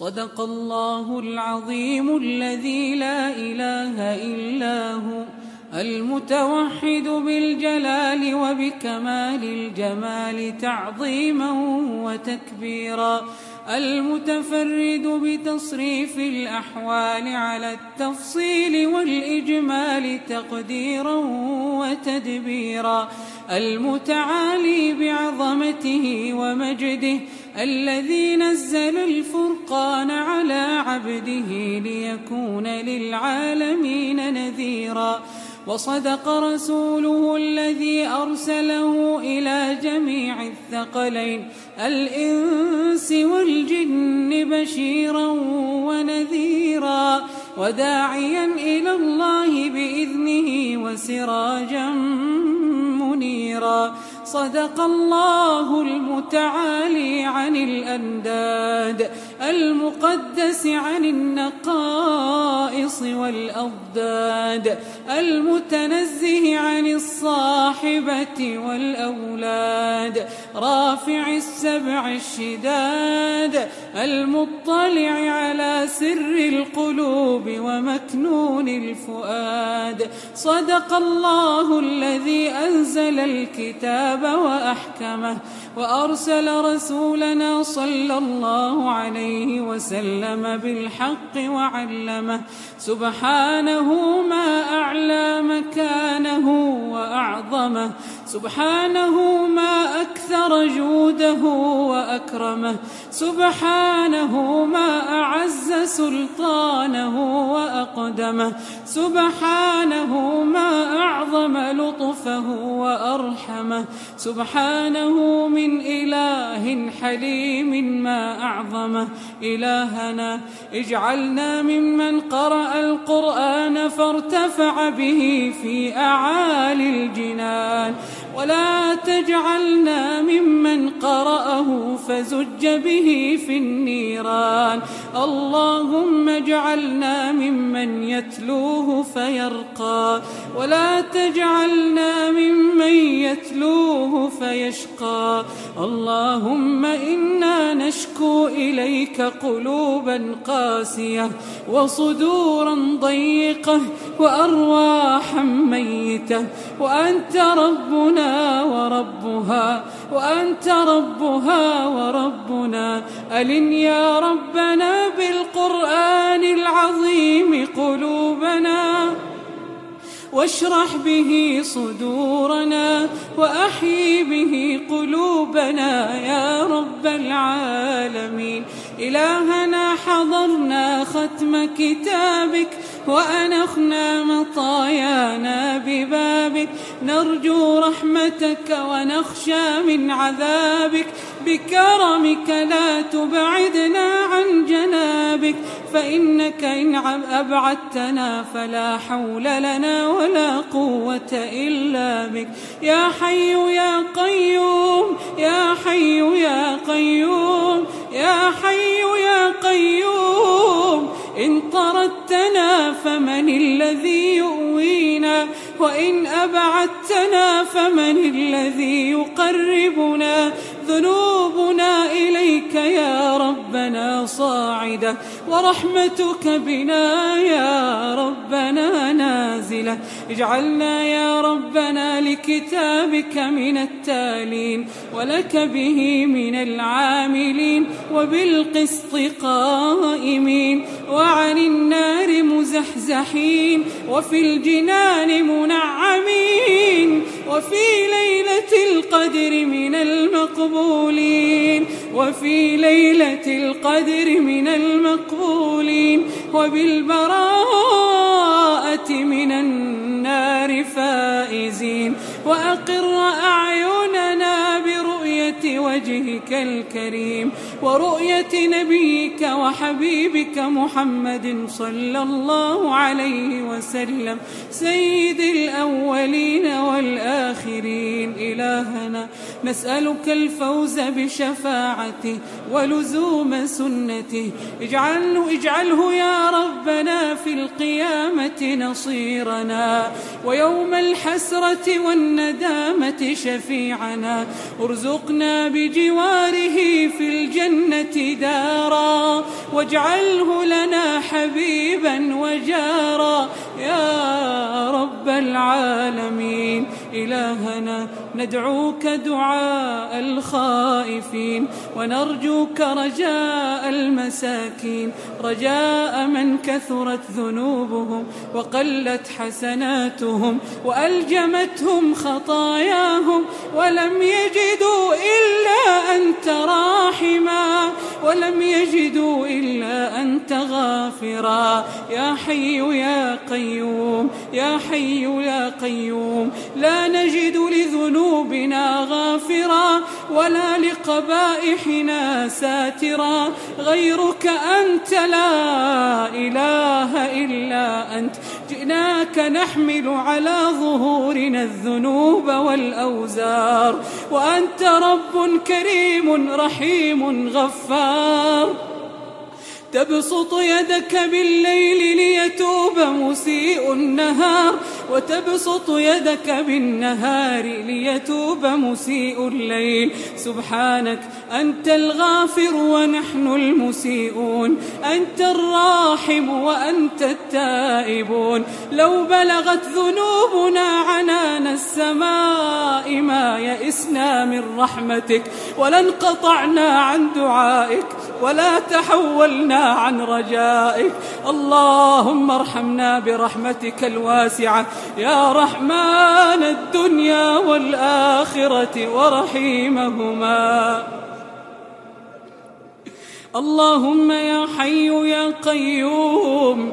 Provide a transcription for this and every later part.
صدق الله العظيم الذي لا إله إلا هو المتوحد بالجلال وبكمال الجمال تعظيما وتكبيرا المتفرد بتصريف الأحوال على التفصيل والإجمال تقديرا وتدبيرا المتعالي بعظمته ومجده الذي نزل الفرقان على عبده ليكون للعالمين نذيرا. وصدق رسوله الذي أرسله إلى جميع الثقلين. الإنس والجن بشيرا ونذيرا. وداعيا إلى الله بإذنه وسراجا منيرا. صدق الله المتعالي عن الأنداد. المقدس عن النقائص والأضداد المتنزه عن الصاحبة والأولاد رافع السبع الشداد المطلع على سر القلوب ومكنون الفؤاد. صدق الله الذي أنزل الكتاب وأحكمه. وأرسل رسولنا صلى الله عليه وسلم بالحق وعلمه سبحانه ما أعلى مكانه وأعظمه سبحانه ما أكثر جوده وأكرمه. سبحانه ما أعز سلطانه وأقدمه. سبحانه ما أعظم لطفه وأرحمه. سبحانه من إله حليم ما أعظمه. إلهنا اجعلنا ممن قرأ القرآن فارتفع به في أعالي الجنان. ولا تجعلنا ممن قرأه فزج به في النيران. اللهم اجعلنا ممن يتلوه فيرقى. ولا تجعلنا ممن يتلوه فيشقى. اللهم إنا نشكو إليك قلوبا قاسية وصدورا ضيقة وأرواحا ميتة. وأنت ربنا وربها وأنت ربها وربنا. ألن يا ربنا بالقرآن العظيم قلوبنا واشرح به صدورنا وأحيي به قلوبنا يا رب العالمين. إلهنا حضرنا ختم كتابك وأنخنا مطايانا ببابك. نرجو رحمتك ونخشى من عذابك. بكرمك لا تبعدنا عن جنابك. فإنك إن أبعدتنا فلا حول لنا ولا قوة إلا بك. يا حي يا قيوم يا حي يا قيوم يا حي يا قيوم. إن طردتنا فمن الذي يؤوينا وإن أبعدتنا فمن الذي يقربنا. ذنوبنا إليك يا ربنا صاعدة. ورحمتك بنا يا ربنا نازلة. اجعلنا يا ربنا لكتابك من التالين ولك به من العاملين وبالقسط قائمين. وعن النار مزحزحين وفي الجنان منعمين. وفي ليلة القدر من المقبولين وفي ليلة القدر من المقبولين وبالبراءة من النار فائزين. وأقر برؤية وجهك الكريم ورؤية نبيك وحبيبك محمد صلى الله عليه وسلم. سيد الأولين والآخرين إلهنا نسألك الفوز بشفاعته ولزوم سنته. اجعله, اجعله يا ربنا في القيامة نصيرنا ويوم الحسرة والندامة شفيعنا. ارزقنا بجواره في الجنة دارا واجعله لنا حبيبا وجارا. يا رب العالمين. إلهنا ندعوك دعاء الخائفين ونرجوك رجاء المساكين. رجاء من كثرت ذنوبهم وقلت حسناتهم وألجمتهم خطاياهم ولم يجدوا إلا أنت راحما ولم يجدوا إلا أنت غافرا. يا حي يا قيوم يا حي يا قيوم. لا نجد لذنوبنا غافرا ولا لقبائحنا ساترا. غيرك أنت لا إله إلا أنت. جئناك نحمل على ظهورنا الذنوب والأوزار. وأنت رب كريم رحيم غفار. تبسط يدك بالليل ليتوب مسيء النهار وتبسط يدك بالنهار ليتوب مسيء الليل. سبحانك أنت الغافر ونحن المسيئون أنت الراحم وأنت التائبون. لو بلغت ذنوبنا عنان السماء ما يئسنا من رحمتك ولانقطعنا عن دعائك. ولا تحولنا عن رجائك. اللهم ارحمنا برحمتك الواسعة. يا رحمن الدنيا والآخرة ورحيمهما. اللهم يا حي يا قيوم.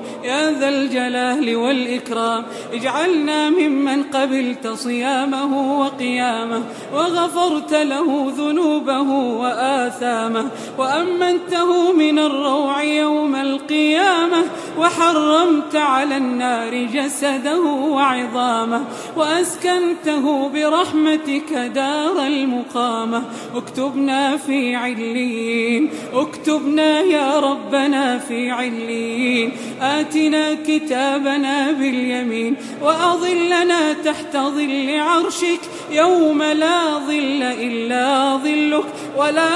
الجلال والإكرام. اجعلنا ممن قبلت صيامه وقيامه وغفرت له ذنوبه وآثامه وأمنته من الروع يوم القيامة. وحرمت على النار جسده وعظامه وأسكنته برحمتك دار المقامة. اكتبنا في عليين اكتبنا يا ربنا في عليين. آتنا كتابنا باليمين وأظلنا تحت ظل عرشك. يوم لا ظل إلا ظلك ولا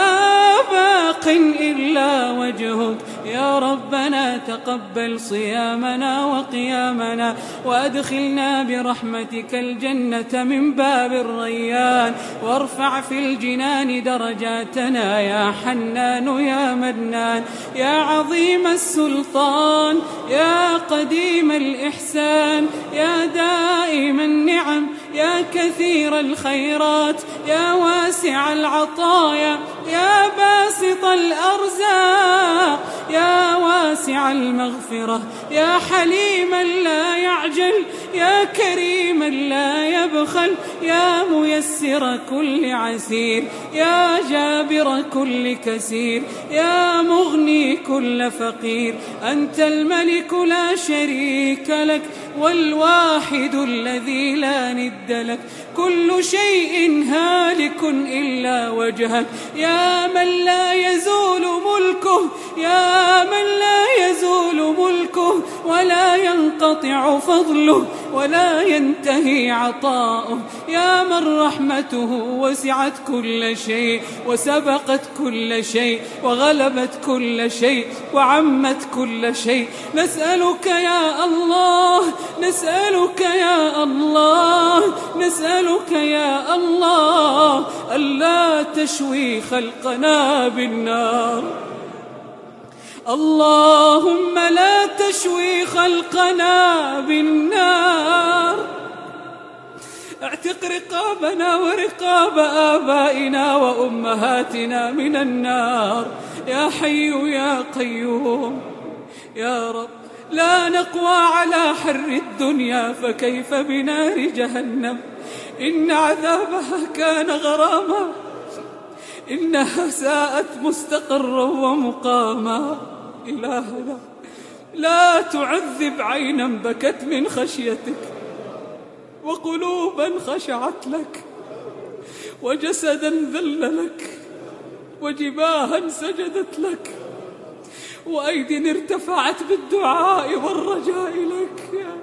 باق إلا وجهك. يا ربنا تقبل صيامنا وقيامنا وأدخلنا برحمتك الجنة من باب الريان. وارفع في الجنان درجاتنا يا حنان يا منان. يا عظيم السلطان يا قديم الإحسان يا دائم النعم يا كثير الخيرات يا واسع العطايا يا باسط الأرزاق يا واسع المغفرة يا حليما لا يعجل يا كريما لا يبخل يا ميسر كل عسير يا جابر كل كسير يا مغني كل فقير. أنت الملك لا شريك لك والواحد الذي لا ند لك. كل شيء هالك إلا وجهك. يا من لا يزول ملكه يا من لا يزول ملكه. ولا ينقطع فضله ولا ينتهي عطاؤه. يا من رحمته وسعت كل شيء وسبقت كل شيء وغلبت كل شيء وعمت كل شيء. نسألك يا الله نسألك يا الله نسألك يا الله ألا تشوي خلقنا بالنار. اللهم لا تشوي خلقنا بالنار. اعتق رقابنا ورقاب آبائنا وأمهاتنا من النار. يا حي يا قيوم يا رب لا نقوى على حر الدنيا فكيف بنار جهنم؟ إن عذابها كان غراما إنها ساءت مستقرا ومقاما. إلهنا لا تعذب عينا بكت من خشيتك. وقلوبا خشعت لك وجسدا ذل لك وجباها سجدت لك وأيد ارتفعت بالدعاء والرجاء لك يا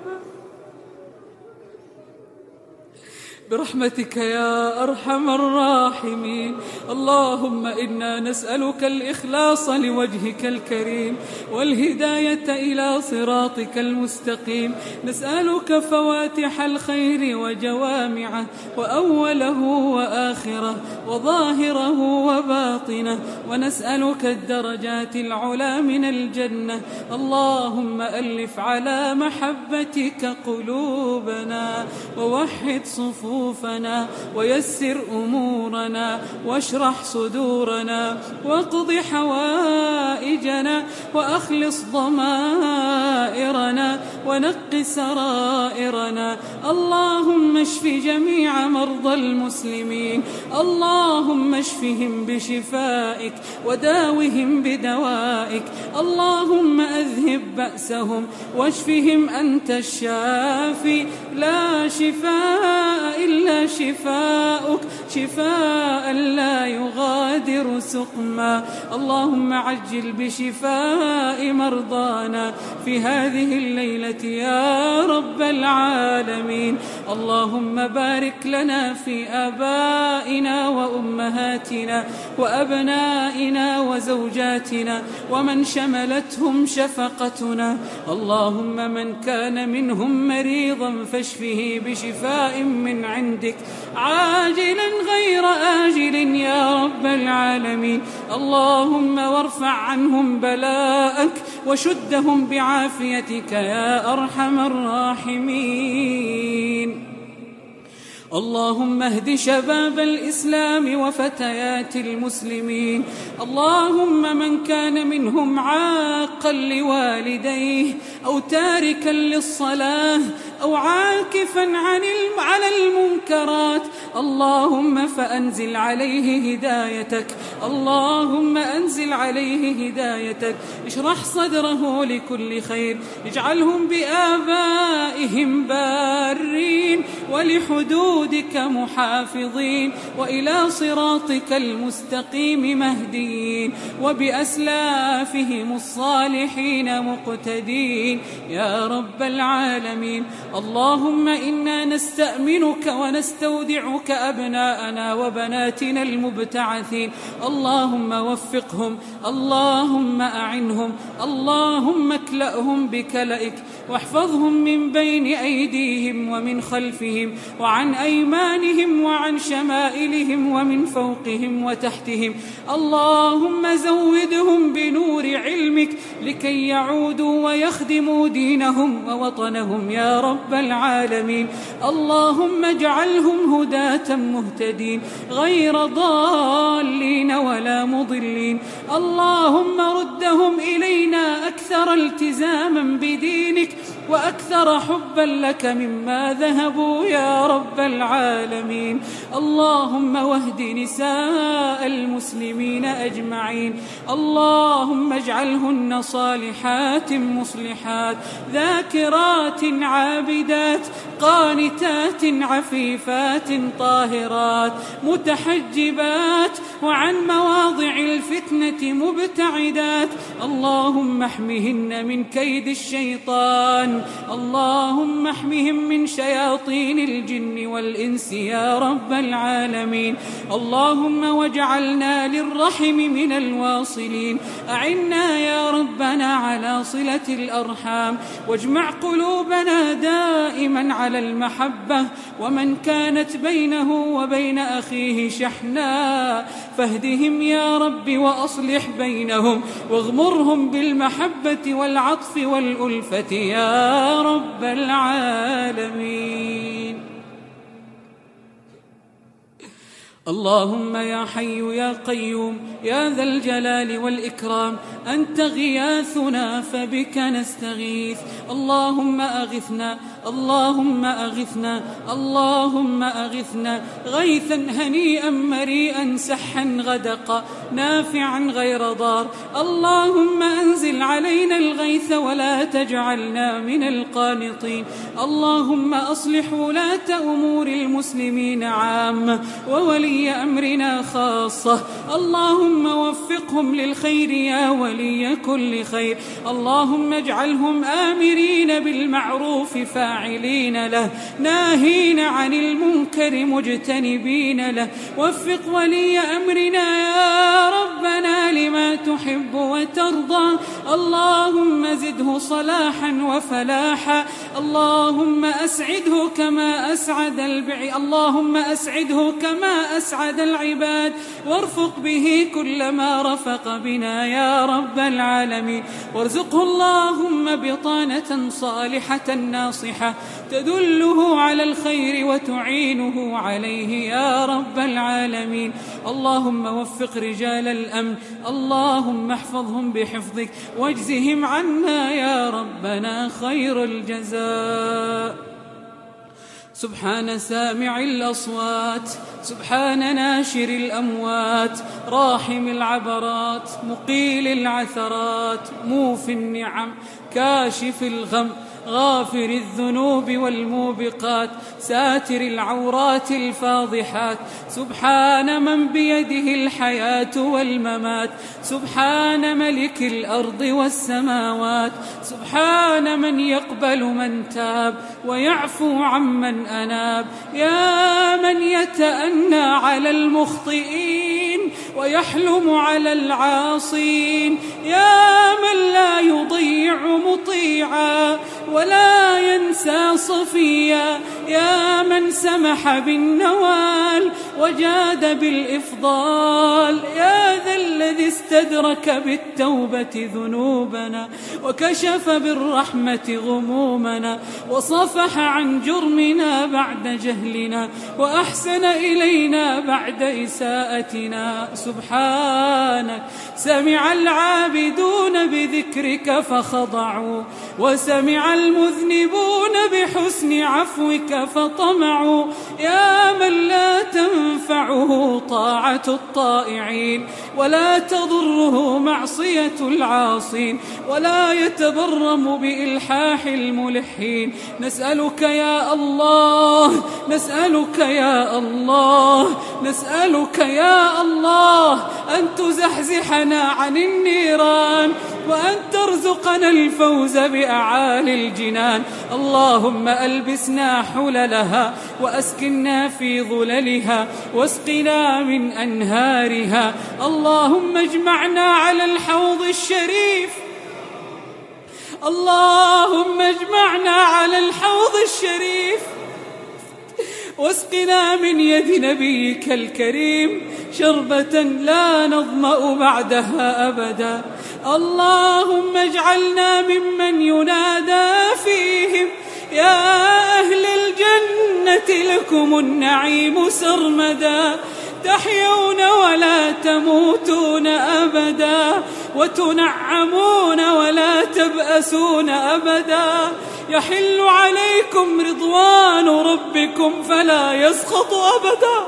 برحمتك يا أرحم الراحمين. اللهم إنا نسألك الإخلاص لوجهك الكريم والهداية إلى صراطك المستقيم. نسألك فواتح الخير وجوامعه وأوله وآخره وظاهره وباطنه. ونسألك الدرجات العلى من الجنة. اللهم ألف على محبتك قلوبنا ووحد صفوفنا ويسر أمورنا واشرح صدورنا واقض حوائجنا وأخلص ضمائرنا ونق سرائرنا اللهم اشف جميع مرضى المسلمين. اللهم اشفهم بشفائك وداوهم بدوائك. اللهم أذهب بأسهم واشفهم أنت الشافي. لا شفاء إلا شفاؤك. شفاء لا يغادر سقما. اللهم عجل بشفاء مرضانا في هذه الليلة يا رب العالمين. اللهم بارك لنا في آبائنا وأمهاتنا وأبنائنا وزوجاتنا ومن شملتهم شفقتنا. اللهم من كان منهم مريضا فاشفه بشفاء من عندك. عاجلا غير آجل يا رب العالمين. اللهم وارفع عنهم بلاءك وشدهم بعافيتك يا أرحم الراحمين. اللهم اهد شباب الإسلام وفتيات المسلمين. اللهم من كان منهم عاقا لوالديه أو تاركا للصلاة أو عاكفا عن على المنكرات. اللهم فأنزل عليه هدايتك. اللهم أنزل عليه هدايتك. اشرح صدره لكل خير. اجعلهم بآبائهم بارين. ولحدودك محافظين وإلى صراطك المستقيم مهديين وبأسلافهم الصالحين مقتدين. يا رب العالمين اللهم إنا نستأمنك ونستودعك أبناءنا وبناتنا المبتعثين. اللهم وفقهم اللهم أعنهم اللهم اكلأهم بكلئك واحفظهم من بين أيديهم ومن خلفهم وعن أيمانهم وعن شمائلهم ومن فوقهم وتحتهم. اللهم زودهم بنور علمك لكي يعودوا ويخدموا دينهم ووطنهم يا رب العالمين. اللهم اجعلهم هداة مهتدين غير ضالين ولا مضلين. اللهم ردهم إلينا أكثر التزاما بدينك وأكثر حبا لك مما ذهبوا يا رب العالمين اللهم واهد نساء المسلمين أجمعين. اللهم اجعلهن صالحات مصلحات ذاكرات عابدات قانتات عفيفات طاهرات متحجبات وعن مواضع الفتنة مبتعدات. اللهم احمهن من كيد الشيطان. اللهم احمهم من شياطين الجن والإنس يا رب العالمين. اللهم واجعلنا للرحم من الواصلين. أعنا يا ربنا على صلة الأرحام. واجمع قلوبنا دائما على المحبة. ومن كانت بينه وبين أخيه شحناء. فاهدهم يا رب وأصلح بينهم. واغمرهم بالمحبة والعطف والألفة يا رب العالمين. اللهم يا حي يا قيوم يا ذا الجلال والإكرام أنت غياثنا فبك نستغيث. اللهم أغثنا اللهم أغثنا اللهم أغثنا. غيثا هنيئا مريئا سحا غدقا نافعا غير ضار. اللهم أنزل علينا الغيث ولا تجعلنا من القانطين. اللهم أصلح ولاة أمور المسلمين عامة وولي ولي أمرنا خاصة. اللهم وفقهم للخير يا ولي كل خير. اللهم اجعلهم آمرين بالمعروف فاعلين له. ناهين عن المنكر مجتنبين له. وفق ولي أمرنا يا ربنا لما تحب وترضى. اللهم زده صلاحا وفلاحا. اللهم أسعده كما أسعد البعي اللهم أسعده كما أسعد العباد وارفق به كل ما رفق بنا يا رب العالمين. وارزقه اللهم بطانة صالحة ناصحة تدله على الخير وتعينه عليه يا رب العالمين. اللهم وفق رجال الأمن اللهم احفظهم بحفظك واجزهم عنا يا ربنا خير الجزاء. سبحان سامع الأصوات سبحان ناشر الأموات راحم العبرات مقيل العثرات موفي النعم كاشف الغم. غافر الذنوب والموبقات ساتر العورات الفاضحات. سبحان من بيده الحياة والممات. سبحان ملك الأرض والسماوات. سبحان من يقبل من تاب ويعفو عمن أناب. يا من يتأنى على المخطئين ويحلم على العاصين. يا من لا يضيع مطيعا. ولا ينسى صفيا. يا من سمح بالنوال وجاد بالإفضال. يا ذا الذي استدرك بالتوبة ذنوبنا وكشف بالرحمة غمومنا وصفح عن جرمنا بعد جهلنا وأحسن إلينا بعد إساءتنا. سبحانك. سمع العابدون بذكرك فخضعوا وسمع المذنبون بحسن عفوك فطمعوا. يا من لا تنفعه طاعة الطائعين ولا تضره معصية العاصين ولا يتبرم بإلحاح الملحين. نسألك يا الله نسألك يا الله نسألك يا الله أن تزحزحنا عن النيران وأن ترزقنا الفوز بأعالي الجنان. اللهم ألبسنا حللها وأسكنا في ظللها واسقنا من أنهارها. اللهم اجمعنا على الحوض الشريف. اللهم اجمعنا على الحوض الشريف. واسقنا من يد نبيك الكريم شربة لا نظمأ بعدها أبدا. اللهم اجعلنا ممن ينادى فيهم يا أهل الجنة لكم النعيم سرمدا. تحيون ولا تموتون أبدا وتنعمون ولا تبأسون أبدا. يحل عليكم رضوان ربكم فلا يسخط أبدا.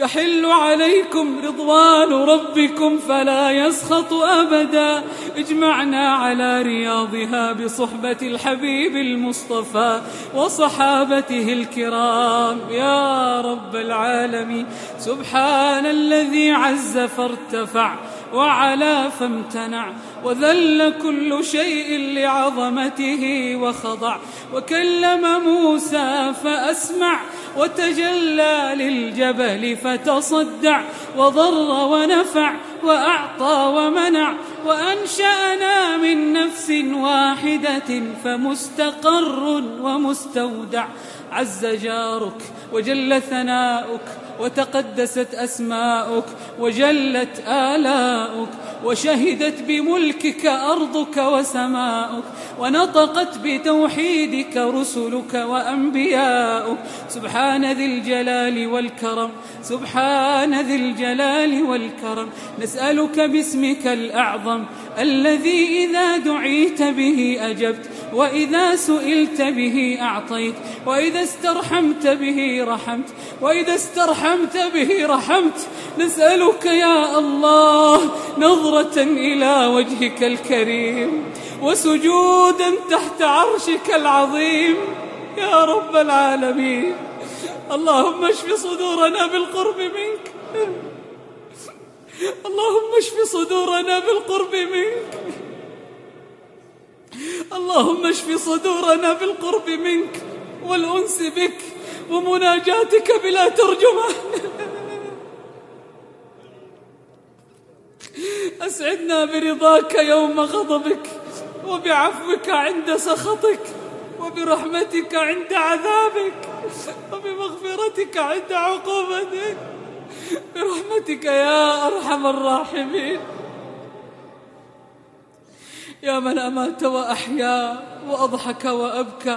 يحل عليكم رضوان ربكم فلا يسخط أبدا. اجمعنا على رياضها بصحبة الحبيب المصطفى وصحابته الكرام. يا رب العالمين. سبحان الذي عز فارتفع وعلى فامتنع وذل كل شيء لعظمته وخضع وكلم موسى فأسمع وتجلى للجبل فتصدع وضر ونفع وأعطى ومنع وأنشأنا من نفس واحدة فمستقر ومستودع عز جارك وجل ثناؤك وتقدست أسماؤك وجلت آلاؤك وشهدت بملكك أرضك وسماؤك ونطقت بتوحيدك رسلك وأنبياؤك سبحان ذي الجلال والكرم سبحان ذي الجلال والكرم. نسألك باسمك الأعظم الذي إذا دعيت به أجبت. وإذا سئلت به أعطيت وإذا استرحمت به رحمت وإذا استرحمت به رحمت. نسألك يا الله نظرة إلى وجهك الكريم وسجودا تحت عرشك العظيم. يا رب العالمين اللهم اشف صدورنا بالقرب منك. اللهم اشف صدورنا بالقرب منك. اللهم اشف صدورنا بالقرب منك والأنس بك ومناجاتك بلا ترجمة. أسعدنا برضاك يوم غضبك وبعفوك عند سخطك وبرحمتك عند عذابك وبمغفرتك عند عقوبتك. برحمتك يا أرحم الراحمين. يا من أمات وأحيا وأضحك وأبكى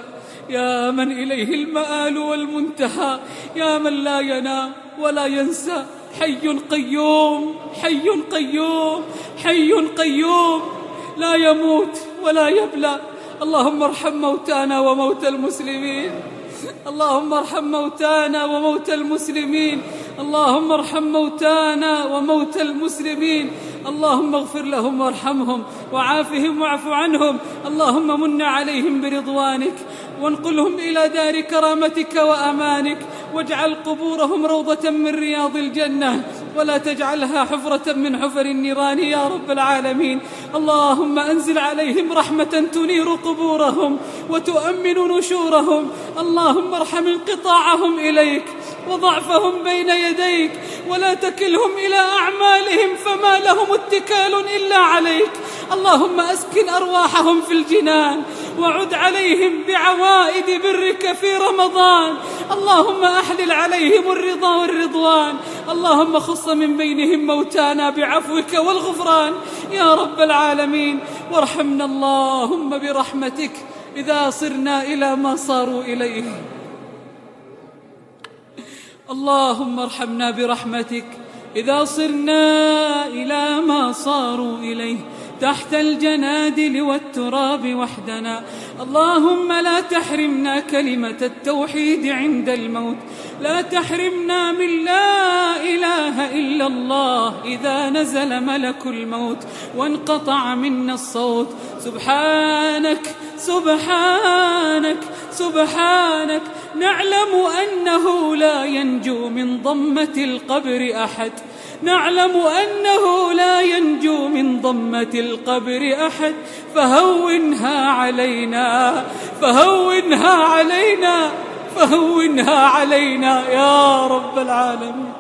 يا من إليه المآل والمنتهى يا من لا ينام ولا ينسى حي قيوم حي قيوم حي قيوم لا يموت ولا يبلى. اللهم ارحم موتانا وموتى المسلمين. اللهم ارحم موتانا وموتى المسلمين. اللهم ارحم موتانا وموتى المسلمين. اللهم اغفر لهم وارحمهم وعافهم واعف عنهم. اللهم من عليهم برضوانك. وانقلهم إلى دار كرامتك وأمانك واجعل قبورهم روضة من رياض الجنة ولا تجعلها حفرة من حفر النيران يا رب العالمين. اللهم أنزل عليهم رحمة تنير قبورهم وتؤمن نشورهم. اللهم ارحم انقطاعهم إليك وضعفهم بين يديك ولا تكلهم إلى أعمالهم فما لهم اتكال إلا عليك. اللهم أسكن أرواحهم في الجنان وعد عليهم بعوائد برك في رمضان. اللهم أحلل عليهم الرضا والرضوان. اللهم خص من بينهم موتانا بعفوك والغفران. يا رب العالمين وارحمنا اللهم برحمتك إذا صرنا إلى ما صاروا إليه. اللهم ارحمنا برحمتك إذا صرنا إلى ما صاروا إليه. تحت الجنادل والتراب وحدنا. اللهم لا تحرمنا كلمة التوحيد عند الموت. لا تحرمنا من لا إله إلا الله إذا نزل ملك الموت وانقطع منا الصوت. سبحانك سبحانك سبحانك. نعلم أنه لا ينجو من ضمة القبر أحد. نعلم أنه لا ينجو من ضمة القبر أحد. فهونها علينا فهونها علينا فهونها علينا يا رب العالمين.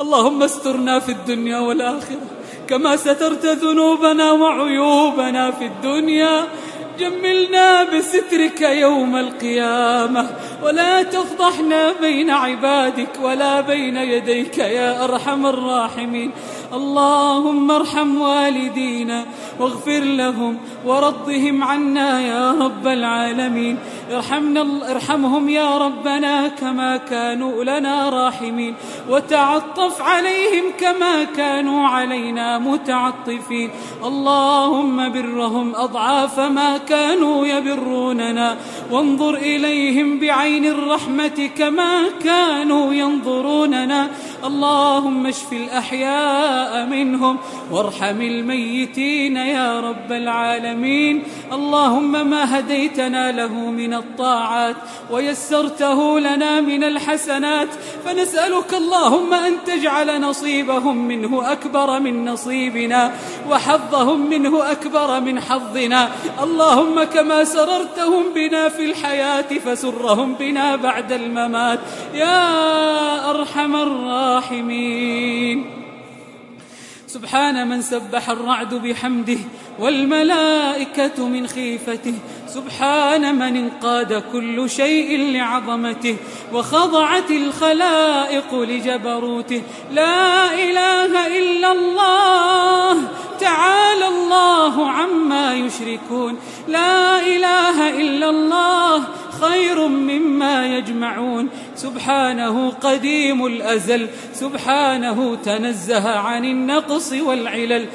اللهم استرنا في الدنيا والآخرة كما سترت ذنوبنا وعيوبنا في الدنيا. جملنا بسترك يوم القيامة ولا تفضحنا بين عبادك ولا بين يديك يا أرحم الراحمين. اللهم ارحم والدينا واغفر لهم ورضهم عنا يا رب العالمين. ارحمنا ارحمهم يا ربنا كما كانوا لنا راحمين. وتعطف عليهم كما كانوا علينا متعطفين. اللهم برهم أضعاف ما كانوا يبروننا. وانظر إليهم بعين الرحمة كما كانوا ينظروننا. اللهم اشف منهم وارحم الميتين يا رب العالمين. اللهم ما هديتنا له من الطاعات ويسرته لنا من الحسنات. فنسألك اللهم أن تجعل نصيبهم منه أكبر من نصيبنا وحظهم منه أكبر من حظنا. اللهم كما سررتهم بنا في الحياة فسرهم بنا بعد الممات. يا أرحم الراحمين. سبحان من سبح الرعد بحمده والملائكة من خيفته. سبحان من انقاد كل شيء لعظمته وخضعت الخلائق لجبروته. لا إله إلا الله. تعالى الله عما يشركون. لا إله إلا الله. خير مما يجمعون. سبحانه قديم الأزل سبحانه تنزه عن النقص والعلل.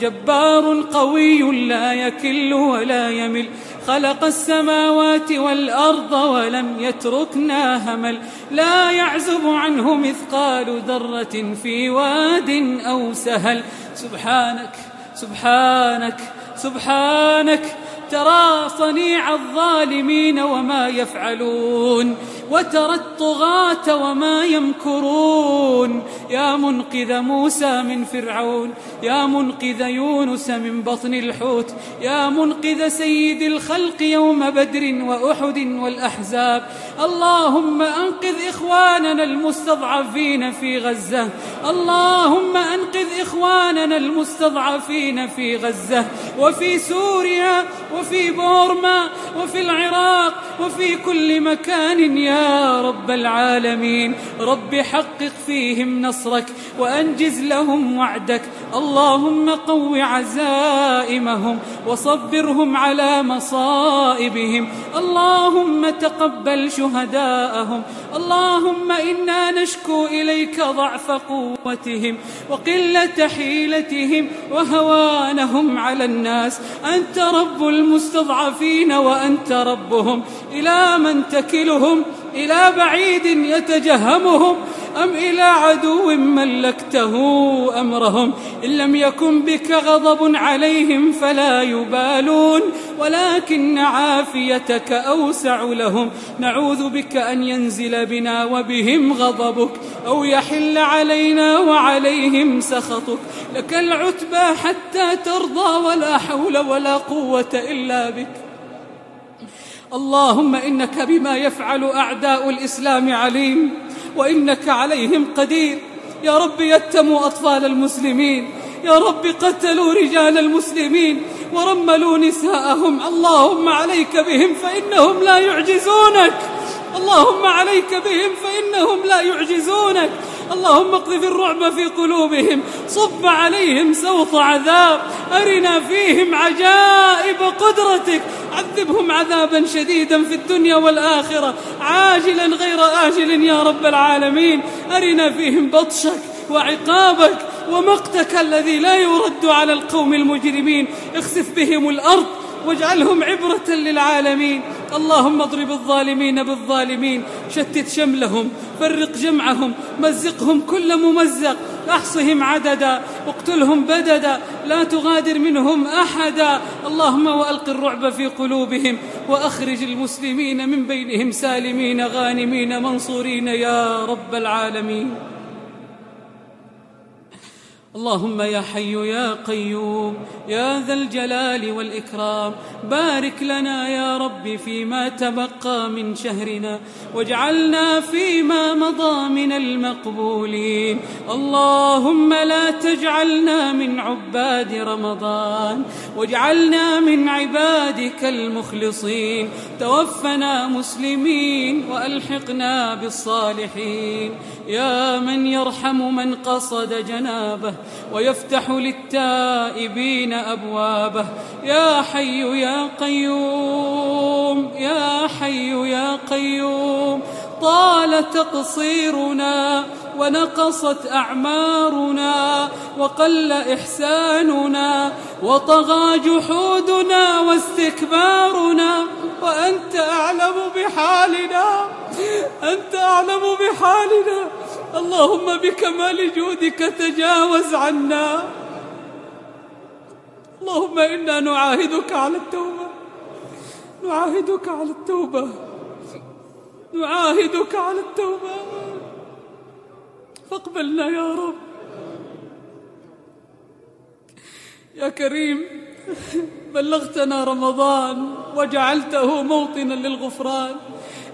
جبار قوي لا يكل ولا يمل. خلق السماوات والأرض ولم يتركنا همل. لا يعزب عنه مثقال ذرة في واد أو سهل. سبحانك سبحانك سبحانك. ترى صنيع الظالمين وما يفعلون وترى الطغاة وما يمكرون. يا منقذ موسى من فرعون يا منقذ يونس من بطن الحوت يا منقذ سيد الخلق يوم بدر وأحد والأحزاب. اللهم أنقذ إخواننا المستضعفين في غزة. اللهم أنقذ إخواننا المستضعفين في غزة. وفي سوريا وفي بورما وفي العراق وفي كل مكان يا رب العالمين. رب حقق فيهم نصرك وأنجز لهم وعدك. اللهم قو عزائمهم وصبرهم على مصائبهم. اللهم تقبل شهداءهم. اللهم إنا نشكو إليك ضعف قوتهم وقلة حيلتهم وهوانهم على الناس. أنت رب المستضعفين وأنت ربهم. إلى من تكلهم إلى بعيد يتجهمهم أم إلى عدو ملكته أمرهم إن لم يكن بك غضب عليهم فلا يبالون ولكن عافيتك أوسع لهم نعوذ بك أن ينزل بنا وبهم غضبك أو يحل علينا وعليهم سخطك لك العتبى حتى ترضى ولا حول ولا قوة إلا بك اللهم إنك بما يفعل أعداء الإسلام عليم وإنك عليهم قدير. يا رب يتموا أطفال المسلمين يا رب قتلوا رجال المسلمين ورملوا نساءهم. اللهم عليك بهم فإنهم لا يعجزونك. اللهم عليك بهم فإنهم لا يعجزونك. اللهم اقذف الرعب في قلوبهم صب عليهم سوط عذاب أرنا فيهم عجائب قدرتك. عذبهم عذابا شديدا في الدنيا والآخرة. عاجلا غير آجل يا رب العالمين. أرنا فيهم بطشك وعقابك ومقتك الذي لا يرد على القوم المجرمين. اخسف بهم الأرض واجعلهم عبرة للعالمين. اللهم اضرب الظالمين بالظالمين شتت شملهم فرق جمعهم مزقهم كل ممزق أحصهم عددا اقتلهم بددا لا تغادر منهم أحدا. اللهم وألق الرعب في قلوبهم وأخرج المسلمين من بينهم سالمين غانمين منصورين يا رب العالمين. اللهم يا حي يا قيوم يا ذا الجلال والإكرام. بارك لنا يا رب فيما تبقى من شهرنا واجعلنا فيما مضى من المقبولين. اللهم لا تجعلنا من عباد رمضان واجعلنا من عبادك المخلصين. توفنا مسلمين وألحقنا بالصالحين. يا من يرحم من قصد جنابه ويفتح للتائبين أبوابه. يا حي يا قيوم يا حي يا قيوم طال تقصيرنا ونقصت أعمارنا وقل إحساننا وطغى جحودنا واستكبارنا وأنت أعلم بحالنا أنت أعلم بحالنا. اللهم بكمال جودك تجاوز عنا. اللهم إنا نعاهدك على التوبة. نعاهدك على التوبة. نعاهدك على التوبة. فاقبلنا يا رب. يا كريم بلغتنا رمضان وجعلته موطنا للغفران.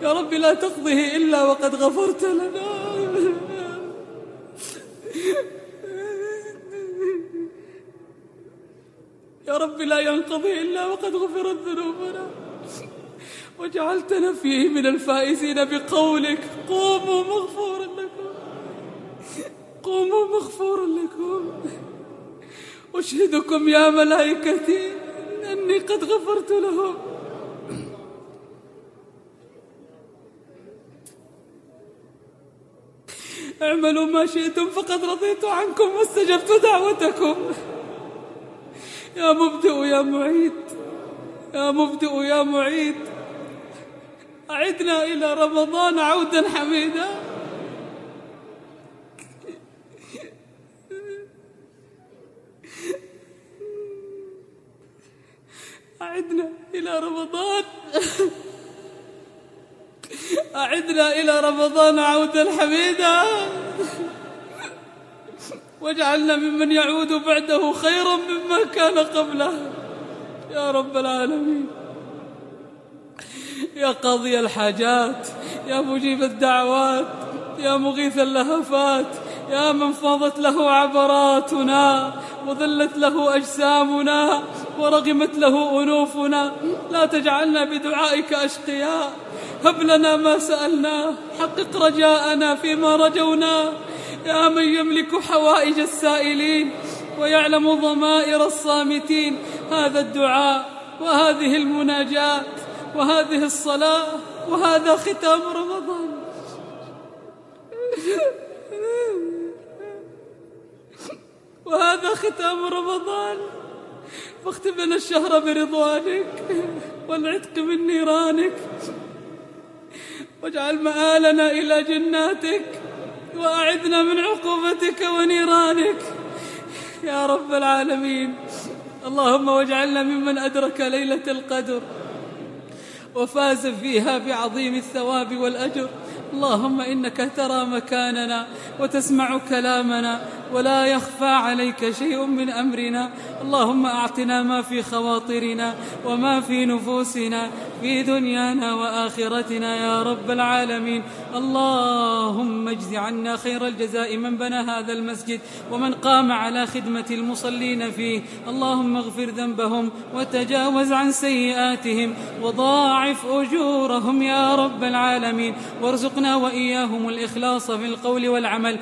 يا رب لا تقضه إلا وقد غفرت لنا. يا رب لا ينقضي إلا وقد غفرت ذنوبنا. وجعلتنا فيه من الفائزين بقولك قوموا مغفورا لكم. قوموا مغفورا لكم. أشهدكم يا ملائكتي أني قد غفرت لهم. اعملوا ما شئتم فقد رضيت عنكم واستجبت دعوتكم. يا مبدئ يا معيد يا مبدئ يا معيد. أعدنا إلى رمضان عودا حميدا. أعدنا إلى رمضان. أعدنا إلى رمضان عودا حميدا. واجعلنا ممن يعود بعده خيرا مما كان قبله. يا رب العالمين. يا قاضي الحاجات يا مجيب الدعوات يا مغيث اللهفات يا من فاضت له عبراتنا وذلت له أجسامنا ورغمت له أنوفنا لا تجعلنا بدعائك أشقياء هب لنا ما سألناه حقق رجاءنا فيما رجونا. يا من يملك حوائج السائلين ويعلم ضمائر الصامتين. هذا الدعاء وهذه المناجات وهذه الصلاة وهذا ختام رمضان. وهذا ختام رمضان. واختم لنا الشهر برضوانك والعتق من نيرانك واجعل مآلنا إلى جناتك وأعذنا من عقوبتك ونيرانك. يا رب العالمين. اللهم واجعلنا ممن أدرك ليلة القدر وفاز فيها بعظيم الثواب والأجر. اللهم إنك ترى مكاننا وتسمع كلامنا ولا يخفى عليك شيء من أمرنا اللهم أعطنا ما في خواطرنا وما في نفوسنا في دنيانا وآخرتنا يا رب العالمين. اللهم اجز عنا خير الجزاء من بنى هذا المسجد ومن قام على خدمة المصلين فيه. اللهم اغفر ذنبهم وتجاوز عن سيئاتهم وضاعف أجورهم يا رب العالمين. وارزقنا وإياهم الإخلاص في القول والعمل.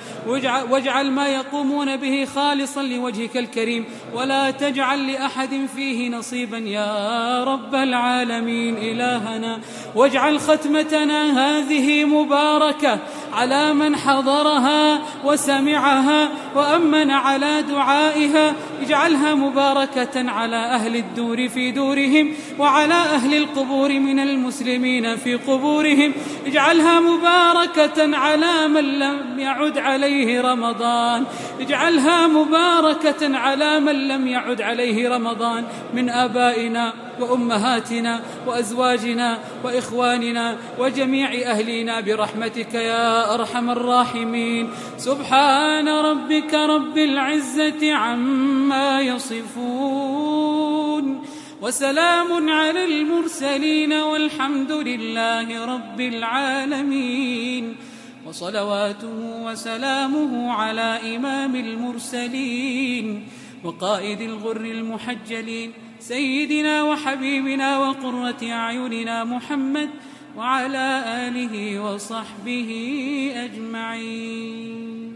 واجعل ما يقومون به خالصا لوجهك الكريم. ولا تجعل لأحد فيه نصيبا يا رب العالمين. إلهنا واجعل ختمتنا هذه مباركة على من حضرها وسمعها وأمن على دعائها. اجعلها مباركة على أهل الدور في دورهم وعلى أهل القبور من المسلمين في قبورهم. اجعلها مباركة على من لم يعد عليه رمضان. اجعلها مباركة على من لم يعد عليه رمضان من آبائنا وأمهاتنا وأزواجنا وإخواننا وجميع أهلنا برحمتك يا أرحم الراحمين. سبحان ربك رب العزة عما يصفون. وسلام على المرسلين والحمد لله رب العالمين. وصلواته وسلامه على إمام المرسلين. وقائد الغر المحجلين سيدنا وحبيبنا وقرة أعيننا محمد وعلى آله وصحبه أجمعين.